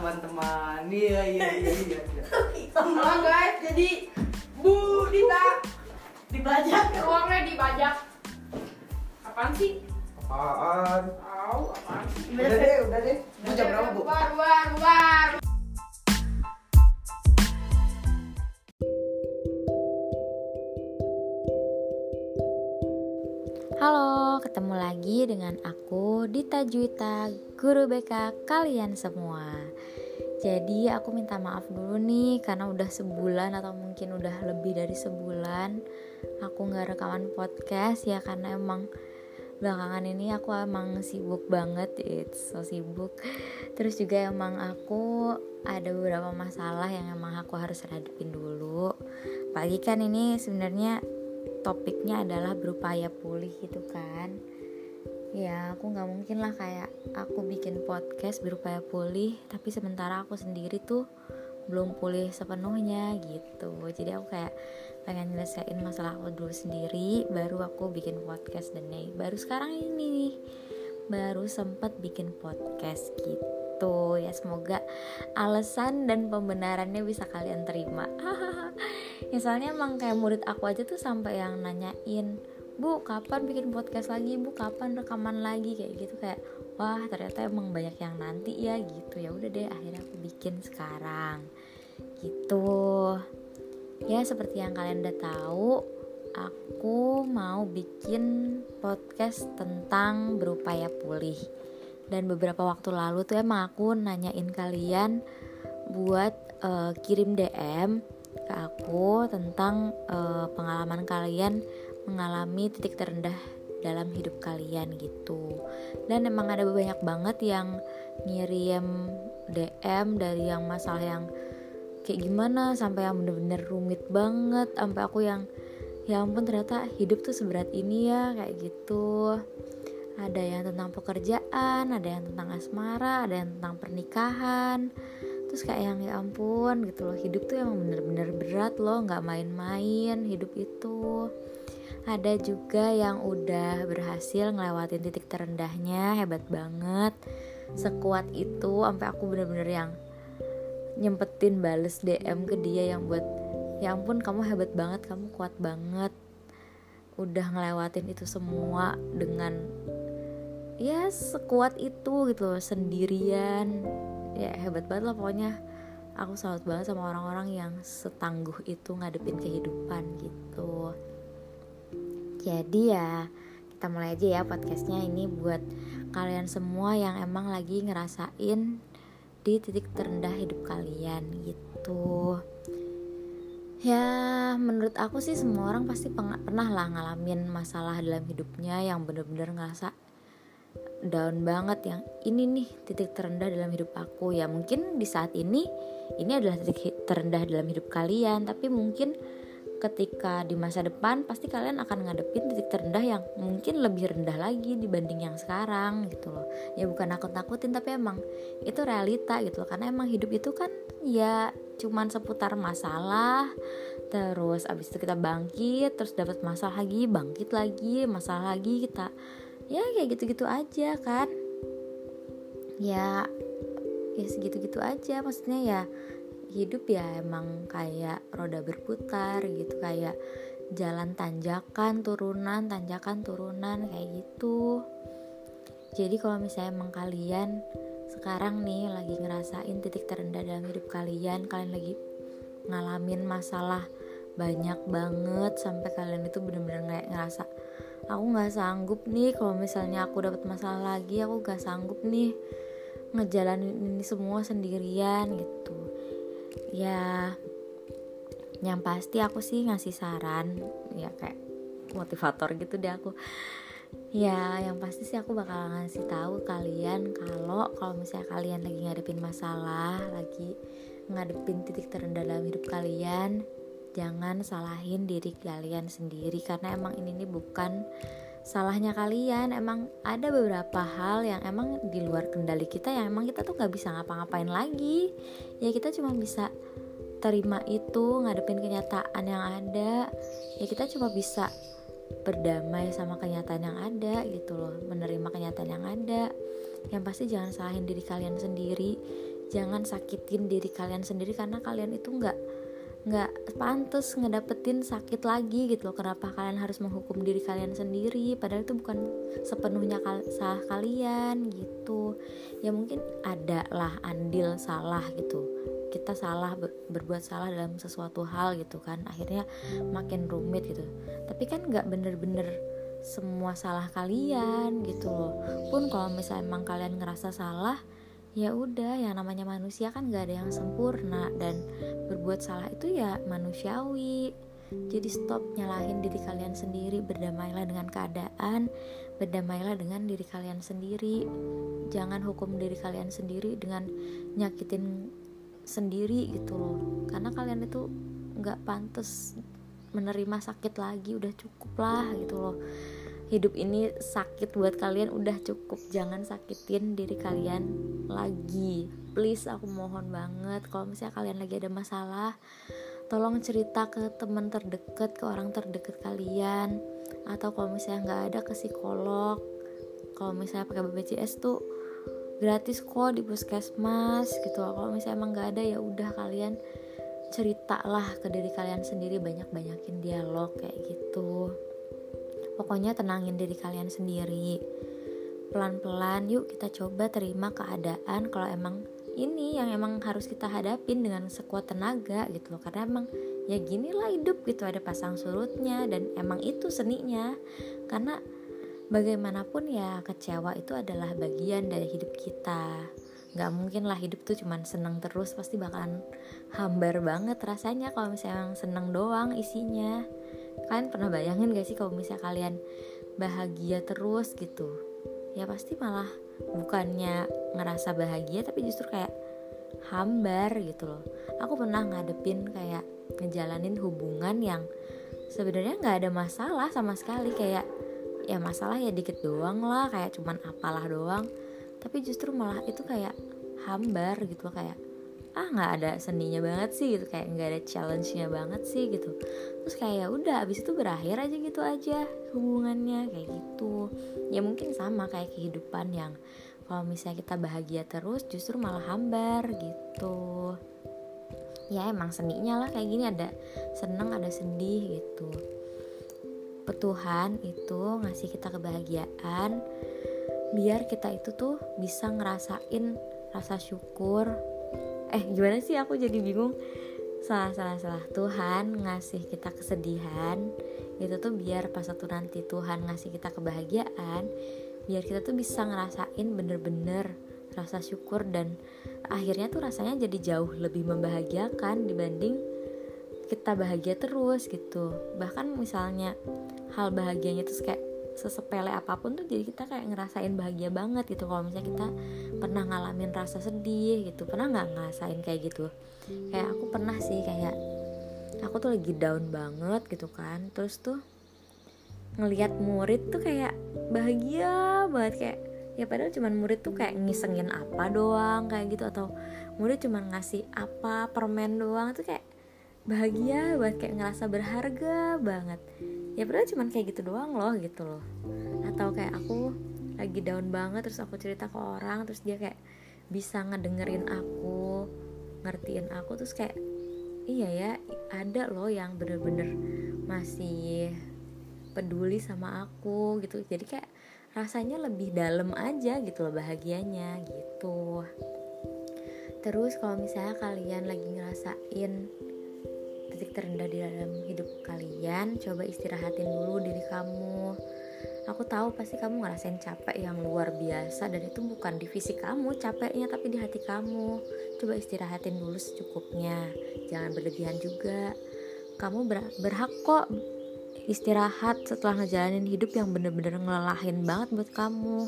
teman-teman iya iya iya iya iya. Halo guys, jadi Bu Dita dibajak ruangnya dibajak. Apaan sih? apaan Tahu apaan sih? udah deh udah deh bu jam berapa bu Bubar, bubar, bubar. Halo, ketemu lagi dengan aku Dita Juita, guru BK kalian semua. Jadi aku minta maaf dulu nih karena udah sebulan atau mungkin udah lebih dari sebulan aku nggak rekaman podcast ya karena emang belakangan ini aku emang sibuk banget, it's so sibuk. Terus juga emang aku ada beberapa masalah yang emang aku harus hadapin dulu. Pagi kan ini sebenarnya topiknya adalah berupaya pulih gitu kan ya aku nggak mungkin lah kayak aku bikin podcast berupaya pulih tapi sementara aku sendiri tuh belum pulih sepenuhnya gitu. Jadi aku kayak pengen nyelesain masalah aku dulu sendiri baru aku bikin podcast dan nih baru sekarang ini nih baru sempat bikin podcast gitu. Ya semoga alasan dan pembenarannya bisa kalian terima. Ya soalnya emang kayak murid aku aja tuh sampai yang nanyain bu kapan bikin podcast lagi? Bu kapan rekaman lagi? Kayak gitu kayak wah ternyata emang banyak yang nanti ya gitu. Ya udah deh akhirnya aku bikin sekarang. Gitu. Ya seperti yang kalian udah tahu aku mau bikin podcast tentang berupaya pulih. Dan beberapa waktu lalu tuh emang aku nanyain kalian buat uh, kirim DM ke aku tentang uh, pengalaman kalian mengalami titik terendah dalam hidup kalian gitu. Dan emang ada banyak banget yang ngirim DM dari yang masalah yang kayak gimana sampai yang bener-bener rumit banget sampai aku yang ya ampun ternyata hidup tuh seberat ini ya kayak gitu. Ada yang tentang pekerjaan ada yang tentang asmara ada yang tentang pernikahan. Terus kayak yang ya ampun gitu loh. Hidup tuh emang bener-bener berat loh nggak main-main hidup itu ada juga yang udah berhasil ngelewatin titik terendahnya hebat banget. Sekuat itu sampai aku bener-bener yang nyempetin bales DM ke dia yang buat ya ampun kamu hebat banget kamu kuat banget. Udah ngelewatin itu semua dengan ya sekuat itu gitu loh sendirian. Ya hebat banget lah pokoknya. Aku salut banget sama orang-orang yang setangguh itu ngadepin kehidupan gitu jadi ya kita mulai aja ya podcastnya. Ini buat kalian semua yang emang lagi ngerasain di titik terendah hidup kalian gitu. Ya menurut aku sih semua orang pasti pernah lah ngalamin masalah dalam hidupnya yang bener-bener ngerasa down banget yang ini nih titik terendah dalam hidup aku. Ya mungkin di saat ini ini adalah titik terendah dalam hidup kalian tapi mungkin ketika di masa depan pasti kalian akan ngadepin titik terendah yang mungkin lebih rendah lagi dibanding yang sekarang gitu loh. Ya bukan aku takutin tapi emang itu realita gitu loh. Karena emang hidup itu kan ya cuman seputar masalah terus abis itu kita bangkit terus dapat masalah lagi bangkit lagi masalah lagi kita ya kayak gitu-gitu aja kan. Ya ya segitu-gitu aja maksudnya ya hidup ya emang kayak roda berputar gitu kayak jalan tanjakan turunan tanjakan turunan kayak gitu. Jadi kalau misalnya emang kalian sekarang nih lagi ngerasain titik terendah dalam hidup kalian kalian lagi ngalamin masalah banyak banget sampai kalian itu bener-bener kayak ngerasa aku nggak sanggup nih kalau misalnya aku dapat masalah lagi aku nggak sanggup nih ngejalanin ini semua sendirian gitu ya yang pasti aku sih ngasih saran ya kayak motivator gitu deh aku. Ya yang pasti sih aku bakal ngasih tahu kalian kalau kalau misalnya kalian lagi ngadepin masalah lagi ngadepin titik terendah dalam hidup kalian jangan salahin diri kalian sendiri. Karena emang ini nih bukan salahnya kalian. Emang ada beberapa hal yang emang di luar kendali kita yang emang kita tuh nggak bisa ngapa-ngapain lagi. Ya kita cuma bisa terima itu ngadepin kenyataan yang ada. Ya kita cuma bisa berdamai sama kenyataan yang ada gitu loh menerima kenyataan yang ada. Yang pasti jangan salahin diri kalian sendiri. Jangan sakitin diri kalian sendiri karena kalian itu nggak nggak pantas ngedapetin sakit lagi gitu loh. Kenapa kalian harus menghukum diri kalian sendiri? Padahal itu bukan sepenuhnya kal salah kalian gitu. Ya mungkin ada lah andil salah gitu. Kita salah ber berbuat salah dalam sesuatu hal gitu kan. Akhirnya makin rumit gitu. Tapi kan nggak bener-bener semua salah kalian gitu loh. Pun kalau misalnya emang kalian ngerasa salah ya udah yang namanya manusia kan gak ada yang sempurna dan berbuat salah itu ya manusiawi. Jadi stop nyalahin diri kalian sendiri berdamailah dengan keadaan berdamailah dengan diri kalian sendiri. Jangan hukum diri kalian sendiri dengan nyakitin sendiri gitu loh. Karena kalian itu nggak pantas menerima sakit lagi udah cukup lah gitu loh hidup ini sakit buat kalian udah cukup. Jangan sakitin diri kalian lagi. Please aku mohon banget kalau misalnya kalian lagi ada masalah tolong cerita ke teman terdekat ke orang terdekat kalian. Atau kalau misalnya nggak ada ke psikolog. Kalau misalnya pakai BPJS tuh gratis kok di puskesmas gitu. Kalau misalnya emang nggak ada ya udah kalian ceritalah ke diri kalian sendiri. Banyak-banyakin dialog kayak gitu Pokoknya tenangin diri kalian sendiri. Pelan-pelan yuk kita coba terima keadaan kalau emang ini yang emang harus kita hadapin dengan sekuat tenaga gitu loh. Karena emang ya ginilah hidup gitu ada pasang surutnya dan emang itu seninya. Karena bagaimanapun ya kecewa itu adalah bagian dari hidup kita nggak mungkin lah hidup tuh cuman seneng terus pasti bakalan hambar banget rasanya kalau misalnya seneng doang isinya kalian pernah bayangin gak sih kalau misalnya kalian bahagia terus gitu? Ya pasti malah bukannya ngerasa bahagia tapi justru kayak hambar gitu loh. Aku pernah ngadepin kayak ngejalanin hubungan yang sebenarnya nggak ada masalah sama sekali. Kayak ya masalah ya dikit doang lah kayak cuman apalah doang. Tapi justru malah itu kayak hambar gitu loh kayak ah nggak ada seninya banget sih gitu kayak nggak ada challenge-nya banget sih gitu. Terus kayak ya udah abis itu berakhir aja gitu aja hubungannya kayak gitu. Ya mungkin sama kayak kehidupan yang kalau misalnya kita bahagia terus justru malah hambar gitu. Ya emang seninya lah kayak gini ada seneng ada sedih gitu. Tuhan itu ngasih kita kebahagiaan biar kita itu tuh bisa ngerasain rasa syukur eh gimana sih? Aku jadi bingung. Salah salah salah. Tuhan ngasih kita kesedihan itu tuh biar pas satu nanti Tuhan ngasih kita kebahagiaan biar kita tuh bisa ngerasain bener-bener rasa syukur dan akhirnya tuh rasanya jadi jauh lebih membahagiakan dibanding kita bahagia terus gitu. Bahkan misalnya hal bahagianya tuh kayak sesepele apa pun tuh jadi kita kayak ngerasain bahagia banget gitu. Kalau misalnya kita pernah ngalamin rasa sedih gitu. Pernah nggak ngerasain kayak gitu? Kayak aku pernah sih kayak aku tuh lagi down banget gitu kan. Terus tuh ngelihat murid tuh kayak bahagia banget. Kayak ya padahal cuman murid tuh kayak ngisengin apa doang kayak gitu. Atau murid cuman ngasih apa permen doang. Tuh kayak bahagia banget kayak ngerasa berharga banget ya padahal cuman kayak gitu doang loh gitu loh. Atau kayak aku lagi down banget terus aku cerita ke orang terus dia kayak bisa ngedengerin aku ngertiin aku terus kayak iya ya ada loh yang bener-bener masih peduli sama aku gitu. Jadi kayak rasanya lebih dalam aja gitu loh bahagianya gitu. Terus kalau misalnya kalian lagi ngerasain titik terendah di dalam hidup kalian coba istirahatin dulu diri kamu. Aku tahu pasti kamu ngerasain capek yang luar biasa dan itu bukan di fisik kamu capeknya tapi di hati kamu. Coba istirahatin dulu secukupnya jangan berlebihan juga. Kamu ber berhak kok istirahat setelah ngejalanin hidup yang bener-bener ngelelahin banget buat kamu.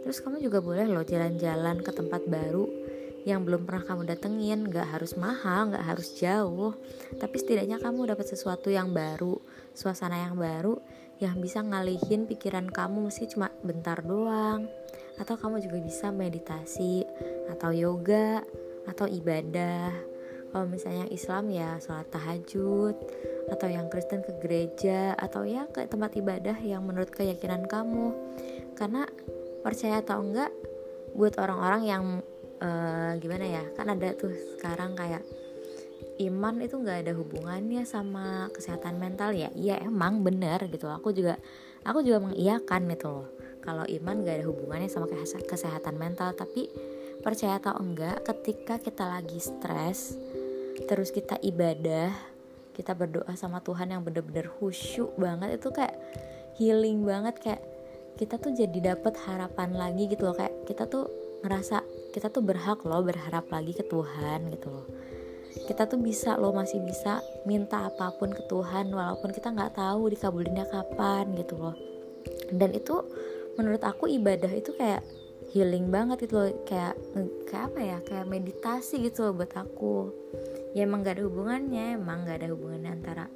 Terus kamu juga boleh loh jalan-jalan ke tempat baru yang belum pernah kamu datengin. Gak harus mahal, gak harus jauh. Tapi setidaknya kamu dapat sesuatu yang baru Suasana yang baru Yang bisa ngalihin pikiran kamu. Mesti cuma bentar doang. Atau kamu juga bisa meditasi Atau yoga Atau ibadah. Kalau misalnya Islam ya sholat tahajud Atau yang Kristen ke gereja Atau ya ke tempat ibadah yang menurut keyakinan kamu. Karena percaya atau enggak Buat orang-orang yang uh, gimana ya? Kan ada tuh sekarang kayak iman itu nggak ada hubungannya sama kesehatan mental ya? Iya emang bener gitu. Aku juga aku juga mengiyakan gitu loh. Kalau iman gak ada hubungannya sama kesehatan mental. Tapi percaya atau enggak ketika kita lagi stres terus kita ibadah kita berdoa sama Tuhan yang bener-bener khusyuk banget itu kayak healing banget. Kayak kita tuh jadi dapet harapan lagi gitu loh. Kayak kita tuh ngerasa kita tuh berhak loh berharap lagi ke Tuhan gitu loh. Kita tuh bisa loh masih bisa minta apa pun ke Tuhan walaupun kita nggak tahu dikabulinnya kapan gitu loh. Dan itu menurut aku ibadah itu kayak healing banget itu loh kayak kayak apa ya kayak meditasi gitu loh buat aku. Ya emang gak ada hubungannya emang gak ada hubungannya antara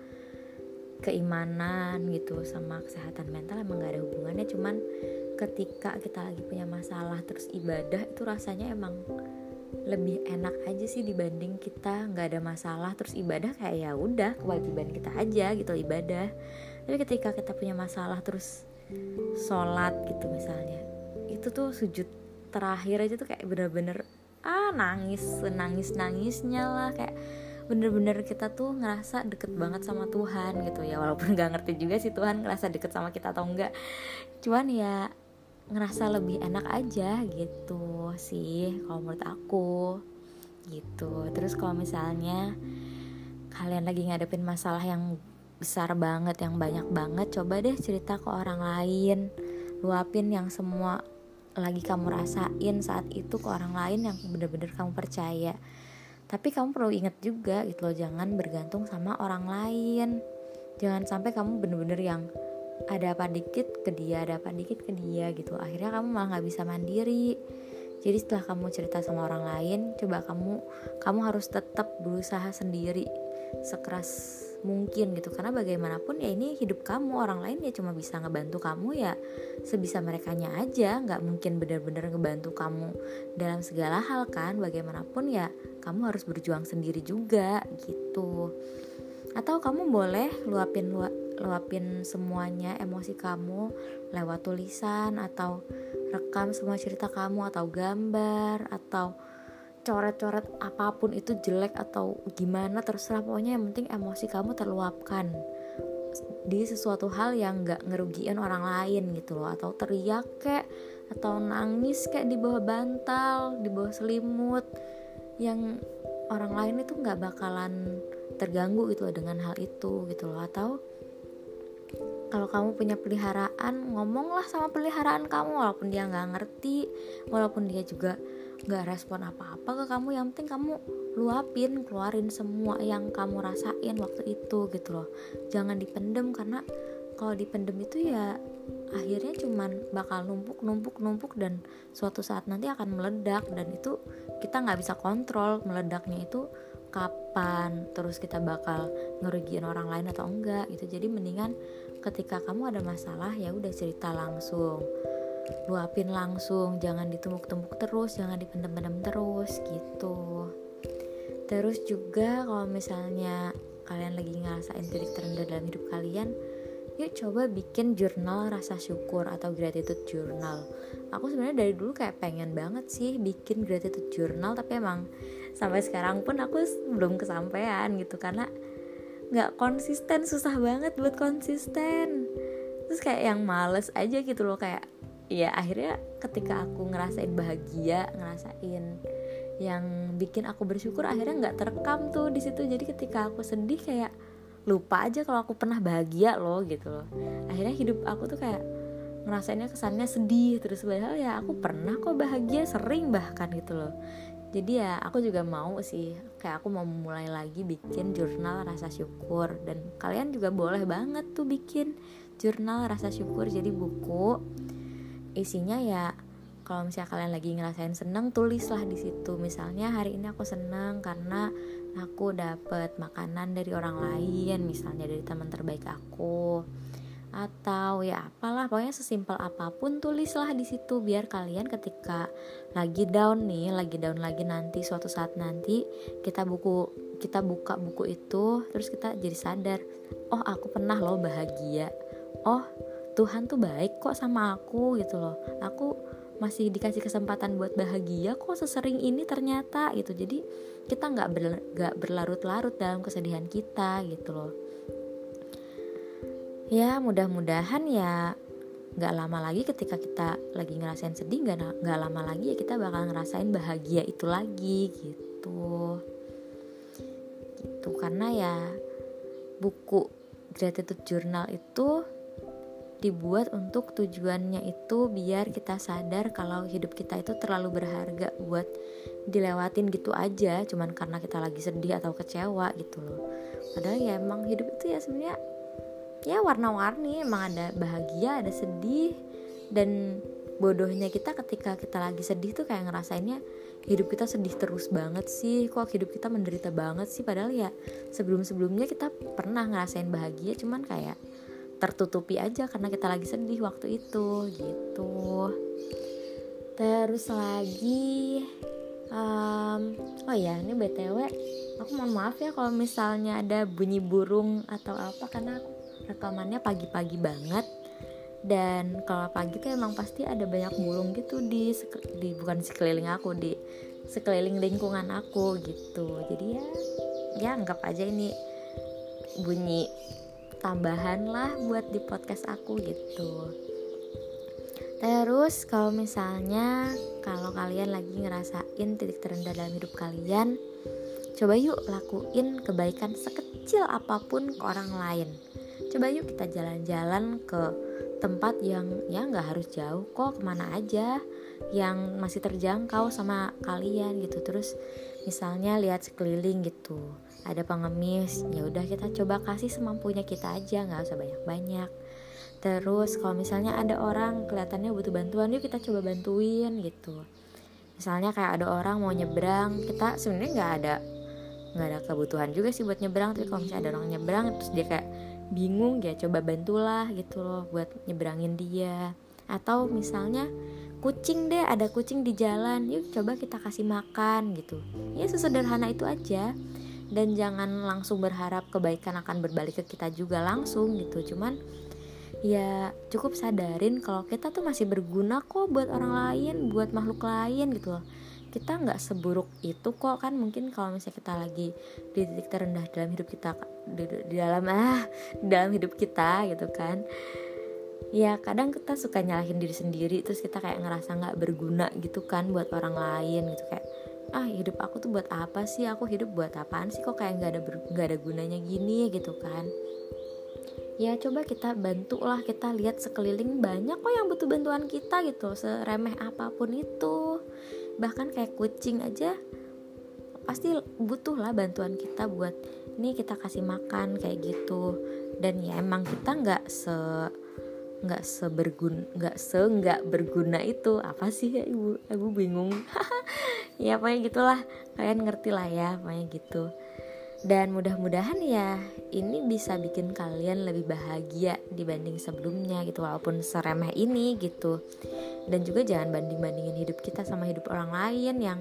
keimanan gitu sama kesehatan mental emang gak ada hubungannya cuman ketika kita lagi punya masalah terus ibadah itu rasanya emang lebih enak aja sih dibanding kita nggak ada masalah terus ibadah kayak ya udah kewajiban kita aja gitu ibadah. Tapi ketika kita punya masalah terus sholat gitu misalnya itu tuh sujud terakhir aja tuh kayak bener-bener ah nangis nangis nangisnya lah. Kayak bener-bener kita tuh ngerasa deket banget sama Tuhan gitu. Ya walaupun nggak ngerti juga sih Tuhan ngerasa deket sama kita atau enggak cuman ya ngerasa lebih enak aja gitu sih kalau menurut aku. Gitu. Terus kalau misalnya kalian lagi ngadepin masalah yang besar banget yang banyak banget coba deh cerita ke orang lain. Luapin yang semua lagi kamu rasain saat itu ke orang lain yang bener-bener kamu percaya. Tapi kamu perlu ingat juga gitu loh jangan bergantung sama orang lain. Jangan sampai kamu bener-bener yang ada apa dikit ke dia ada apa dikit ke dia gitu. Akhirnya kamu malah nggak bisa mandiri. Jadi setelah kamu cerita sama orang lain coba kamu kamu harus tetap berusaha sendiri sekeras mungkin gitu. Karena bagaimanapun ya ini hidup kamu orang lain ya cuma bisa ngebantu kamu ya sebisa mereka nya aja. Nggak mungkin benar-benar ngebantu kamu dalam segala hal kan. Bagaimanapun ya kamu harus berjuang sendiri juga gitu. Atau kamu boleh luapin luap luapin semuanya emosi kamu lewat tulisan atau rekam semua cerita kamu atau gambar atau coret-coret apa pun itu jelek atau gimana terserah. Pokoknya yang penting emosi kamu terluapkan di sesuatu hal yang gak ngerugiin orang lain gitu loh. Atau teriak kek atau nangis kayak di bawah bantal di bawah selimut. Yang orang lain itu nggak bakalan terganggu gitu loh dengan hal itu gitu loh. Atau kalau kamu punya peliharaan ngomonglah sama peliharaan kamu walaupun dia nggak ngerti walaupun dia juga nggak respon apa-apa ke kamu yang penting kamu luapin keluarin semua yang kamu rasain waktu itu gitu loh. Jangan dipendem karena kalau dipendem itu ya akhirnya cuman bakal numpuk numpuk numpuk dan suatu saat nanti akan meledak dan itu kita nggak bisa kontrol meledaknya itu kapan terus kita bakal ngerugiin orang lain atau enggak gitu. Jadi mendingan ketika kamu ada masalah ya udah cerita langsung. Luapin langsung jangan ditumpuk-tumpuk terus jangan dipendam-pendam terus gitu. Terus juga kalau misalnya kalian lagi ngerasain titik terendah dalam hidup kalian yuk coba bikin jurnal rasa syukur atau gratitude journal. Aku sebenarnya dari dulu kayak pengen banget sih bikin gratitude journal tapi emang sampai sekarang pun aku belum kesampaian gitu. Karena nggak konsisten susah banget buat konsisten. Terus kayak yang males aja gitu loh kayak ya akhirnya ketika aku ngerasain bahagia ngerasain yang bikin aku bersyukur akhirnya nggak terekam tuh di situ. Jadi ketika aku sedih kayak lupa aja kalau aku pernah bahagia loh gitu loh. Akhirnya hidup aku tuh kayak ngerasainnya kesannya sedih terus. Padahal ya aku pernah kok bahagia sering bahkan gitu loh jadi ya aku juga mau sih kayak aku mau mulai lagi bikin jurnal rasa syukur. Dan kalian juga boleh banget tuh bikin jurnal rasa syukur jadi buku. Isinya ya kalau misalnya kalian lagi ngerasain seneng tulislah di situ. Misalnya hari ini aku seneng karena aku dapet makanan dari orang lain misalnya dari teman terbaik aku atau ya apalah pokoknya sesimpel apa pun tulislah di situ biar kalian ketika lagi down nih lagi down lagi nanti suatu saat nanti kita buku kita buka buku itu terus kita jadi sadar oh aku pernah loh bahagia. Oh Tuhan tuh baik kok sama aku gitu loh. Aku masih dikasih kesempatan buat bahagia kok sesering ini ternyata gitu. Jadi kita nggak ber, berlarut-larut dalam kesedihan kita gitu loh ya mudah-mudahan ya nggak lama lagi ketika kita lagi ngerasain sedih nggak nggak lama lagi ya kita bakal ngerasain bahagia itu lagi gitu. Gitu karena ya buku gratitude journal itu dibuat untuk tujuannya itu biar kita sadar kalau hidup kita itu terlalu berharga buat dilewatin gitu aja cuman karena kita lagi sedih atau kecewa gitu loh. Padahal ya emang hidup itu ya sebenarnya ya warna-warni emang ada bahagia ada sedih. Dan bodohnya kita ketika kita lagi sedih tuh kayak ngerasainnya hidup kita sedih terus banget sih. Kok hidup kita menderita banget sih? Padahal ya sebelum-sebelumnya kita pernah ngerasain bahagia cuman kayak tertutupi aja karena kita lagi sedih waktu itu gitu. Terus lagi um, oh ya ini btw aku mohon maaf ya kalau misalnya ada bunyi burung atau apa karena aku rekamannya pagi-pagi banget. Dan kalau pagi tuh emang pasti ada banyak burung gitu di di bukan sekeliling aku di sekeliling lingkungan aku gitu. Jadi ya ya anggap aja ini bunyi tambahan lah buat di podcast aku gitu. Terus kalau misalnya kalau kalian lagi ngerasain titik terendah dalam hidup kalian coba yuk lakuin kebaikan sekecil apa pun ke orang lain coba yuk kita jalan-jalan ke tempat yang ya nggak harus jauh kok ke mana aja yang masih terjangkau sama kalian gitu. Terus misalnya lihat sekeliling gitu ada pengemis ya udah kita coba kasih semampunya kita aja nggak usah banyak-banyak. Terus kalau misalnya ada orang kelihatannya butuh bantuan yuk kita coba bantuin gitu. Misalnya kayak ada orang mau nyebrang kita sebenarnya nggak ada nggak ada kebutuhan juga sih buat nyebrang tapi kalau misalnya ada orang nyebrang terus dia kayak bingung ya coba bantulah gitu loh buat nyebrangin dia. Atau misalnya kucing deh ada kucing di jalan yuk coba kita kasih makan gitu. Ya sesederhana itu aja. Dan jangan langsung berharap kebaikan akan berbalik ke kita juga langsung gitu. Cuman ya cukup sadarin kalau kita tuh masih berguna kok buat orang lain buat makhluk lain gitu loh kita nggak seburuk itu kok kan mungkin kalau misalnya kita lagi di titik terendah dalam hidup kita di, di dalam ah dalam hidup kita gitu kan. Ya kadang kita suka nyalahin diri sendiri terus kita kayak ngerasa nggak berguna gitu kan buat orang lain gitu kayak ah hidup aku tuh buat apa sih? Aku hidup buat apaan sih? Kok kayak nggak ada nggak ada gunanya gini? gitu kan. Ya coba kita bantu lah kita lihat sekeliling banyak kok yang butuh bantuan kita gitu seremeh apa pun itu bahkan kayak kucing aja pasti butuh lah bantuan kita buat ini kita kasih makan kayak gitu. Dan ya emang kita nggak se nggak seberguna nggak se nggak berguna itu. Apa sih ya ibu? Ibu bingung. Ya pokoknya gitulah. Kalian ngerti lah ya pokoknya gitu. Dan mudah-mudahan ya ini bisa bikin kalian lebih bahagia dibanding sebelumnya gitu walaupun seremeh ini gitu dan juga jangan banding-bandingin hidup kita sama hidup orang lain yang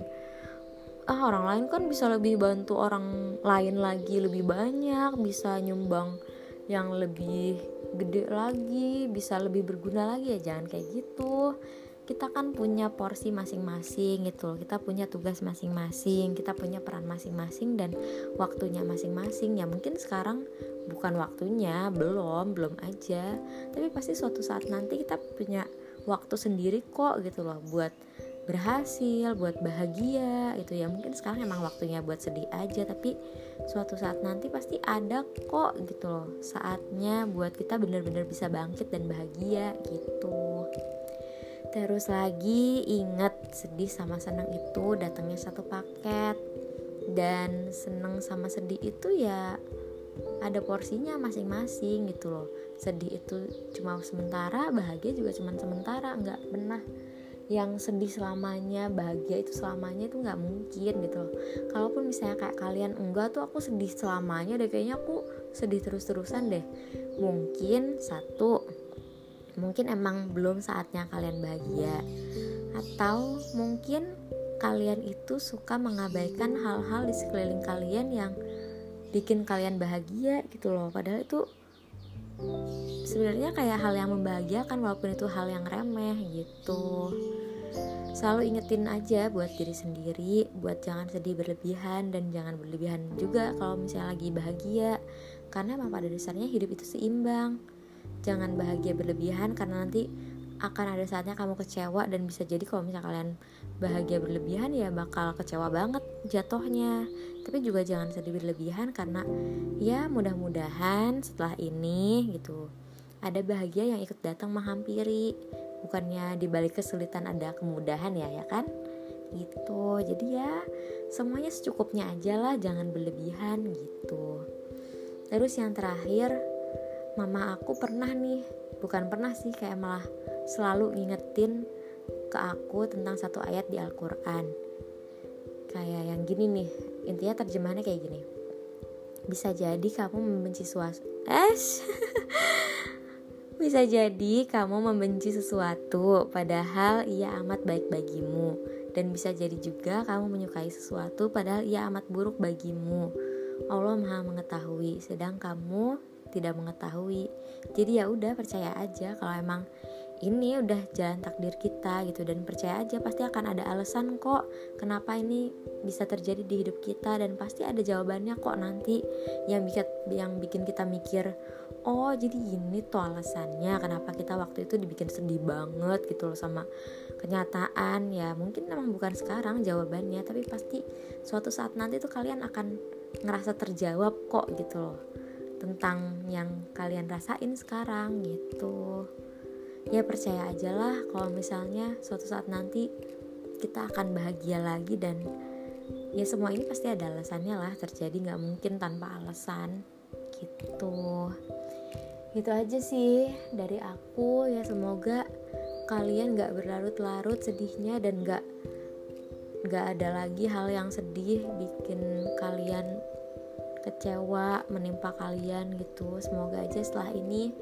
ah orang lain kan bisa lebih bantu orang lain lagi lebih banyak bisa nyumbang yang lebih gede lagi bisa lebih berguna lagi. Ya jangan kayak gitu. Kita kan punya porsi masing-masing gitu loh. Kita punya tugas masing-masing kita punya peran masing-masing dan waktunya masing-masing. Ya mungkin sekarang bukan waktunya belum belum aja. Tapi pasti suatu saat nanti kita punya waktu sendiri kok gitu loh buat berhasil, buat bahagia itu ya. Mungkin sekarang emang waktunya buat sedih aja tapi suatu saat nanti pasti ada kok gitu loh saatnya buat kita bener-bener bisa bangkit dan bahagia gitu. Terus lagi inget sedih sama senang itu datangnya satu paket. Dan seneng sama sedih itu ya ada porsinya masing-masing gitu loh. Sedih itu cuma sementara bahagia juga cuma sementara nggak pernah yang sedih selamanya bahagia itu selamanya itu nggak mungkin gitu loh. Kalaupun misalnya kayak kalian enggak tuh aku sedih selamanya deh kayaknya aku sedih terus-terusan deh. Mungkin satu mungkin emang belum saatnya kalian bahagia. Atau mungkin kalian itu suka mengabaikan hal-hal di sekeliling kalian yang bikin kalian bahagia gitu loh. Padahal itu sebenarnya kayak hal yang membahagiakan walaupun itu hal yang remeh gitu. Selalu ingetin aja buat diri sendiri buat jangan sedih berlebihan dan jangan berlebihan juga kalau misalnya lagi bahagia. Karena emang pada dasarnya hidup itu seimbang. Jangan bahagia berlebihan karena nanti akan ada saatnya kamu kecewa dan bisa jadi kalau misalnya kalian bahagia berlebihan ya bakal kecewa banget jatuhnya. Tapi juga jangan sedih berlebihan karena ya mudah-mudahan setelah ini gitu ada bahagia yang ikut datang menghampiri. Bukannya dibalik kesulitan ada kemudahan ya ya kan? Gitu. Jadi ya semuanya secukupnya aja lah jangan berlebihan gitu. Terus yang terakhir mama aku pernah nih bukan pernah sih kayak malah selalu ngingetin ke aku tentang satu ayat di Al-Quran. Kayak yang gini nih intinya terjemahannya kayak gini. Bisa jadi kamu membenci suatu eh bisa jadi kamu membenci sesuatu padahal ia amat baik bagimu. Dan bisa jadi juga kamu menyukai sesuatu padahal ia amat buruk bagimu. Allah Maha mengetahui sedang kamu tidak mengetahui. Jadi ya udah percaya aja kalau emang ini udah jalan takdir kita gitu. Dan percaya aja pasti akan ada alasan kok kenapa ini bisa terjadi di hidup kita. Dan pasti ada jawabannya kok nanti yang bikin yang bikin kita mikir oh jadi ini tuh alasannya. Kenapa kita waktu itu dibikin sedih banget gitu loh sama kenyataan. Ya mungkin memang bukan sekarang jawabannya tapi pasti suatu saat nanti tuh kalian akan ngerasa terjawab kok gitu loh tentang yang kalian rasain sekarang gitu ya percaya aja lah kalau misalnya suatu saat nanti kita akan bahagia lagi dan ya semua ini pasti ada alasannya lah terjadi nggak mungkin tanpa alasan gitu. Gitu aja sih dari aku ya semoga kalian nggak berlarut-larut sedihnya dan nggak nggak ada lagi hal yang sedih bikin kalian kecewa menimpa kalian gitu. Semoga aja setelah ini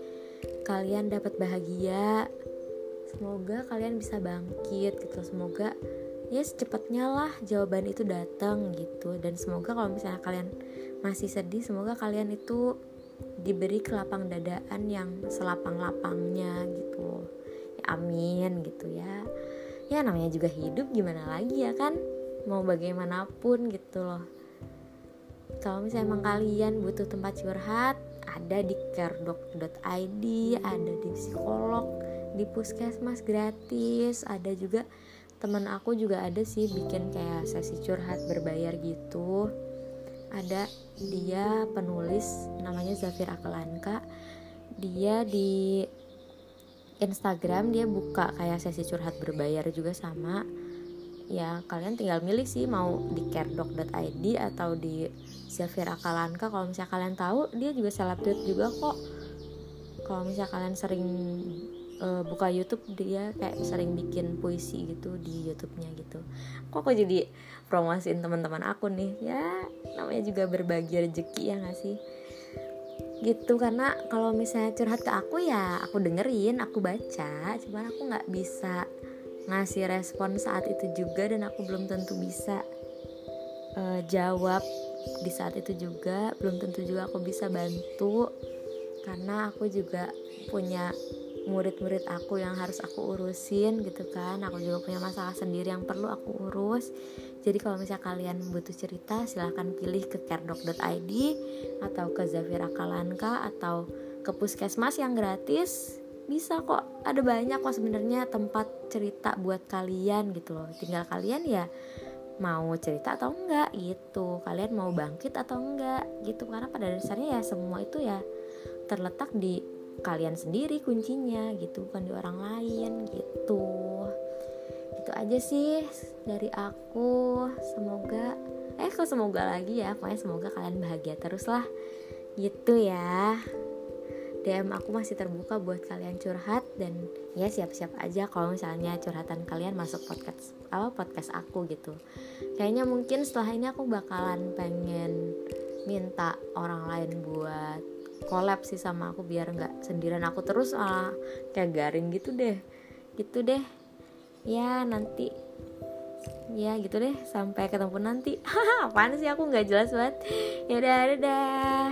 kalian dapat bahagia. Semoga kalian bisa bangkit gitu. Semoga ya secepatnya lah jawaban itu datang gitu. Dan semoga kalau misalnya kalian masih sedih semoga kalian itu diberi kelapang dadaan yang selapang-lapangnya gitu. Ya amin gitu ya. Ya namanya juga hidup gimana lagi ya kan? Mau bagaimanapun gitu loh. Kalau misalnya emang kalian butuh tempat curhat ada di caredok.id ada di psikolog di puskesmas gratis. Ada juga teman aku juga ada sih bikin kayak sesi curhat berbayar gitu. Ada dia penulis namanya Zafir Akalanka. Dia di Instagram dia buka kayak sesi curhat berbayar juga sama. Ya kalian tinggal milih sih mau di caredok.id atau di Zafira Kalanka. Kalau misalnya kalian tahu dia juga selebgram juga kok. Kalau misalnya kalian sering uh, buka YouTube dia kayak sering bikin puisi gitu di YouTube-nya gitu. Kok kok jadi promosiin teman-teman aku nih? Ya namanya juga berbagi rezeki ya gak sih? Gitu karena kalau misalnya curhat ke aku ya aku dengerin aku baca. Cuman aku nggak bisa ngasih respon saat itu juga dan aku belum tentu bisa uh, jawab di saat itu juga belum tentu juga aku bisa bantu karena aku juga punya murid-murid aku yang harus aku urusin gitu kan. Aku juga punya masalah sendiri yang perlu aku urus. Jadi kalau misalnya kalian butuh cerita silahkan pilih ke caredok.id atau ke Zafira Kalanka atau ke puskesmas yang gratis. Bisa kok ada banyak kok sebenarnya tempat cerita buat kalian gitu loh. Tinggal kalian ya mau cerita atau enggak gitu. Kalian mau bangkit atau enggak gitu. Karena pada dasarnya ya semua itu ya terletak di kalian sendiri kuncinya gitu bukan di orang lain gitu. Itu aja sih dari aku. Semoga eh kok semoga lagi ya? Pokoknya semoga kalian bahagia terus lah gitu ya DM aku masih terbuka buat kalian curhat dan ya siap-siap aja kalau misalnya curhatan kalian masuk podcast apa podcast aku gitu. Kayaknya mungkin setelah ini aku bakalan pengen minta orang lain buat collab sih sama aku biar nggak sendirian aku terus ah kayak garing gitu deh. Gitu deh. Ya nanti ya gitu deh sampai ketemu nanti apaan sih aku nggak jelas banget ya udah dadah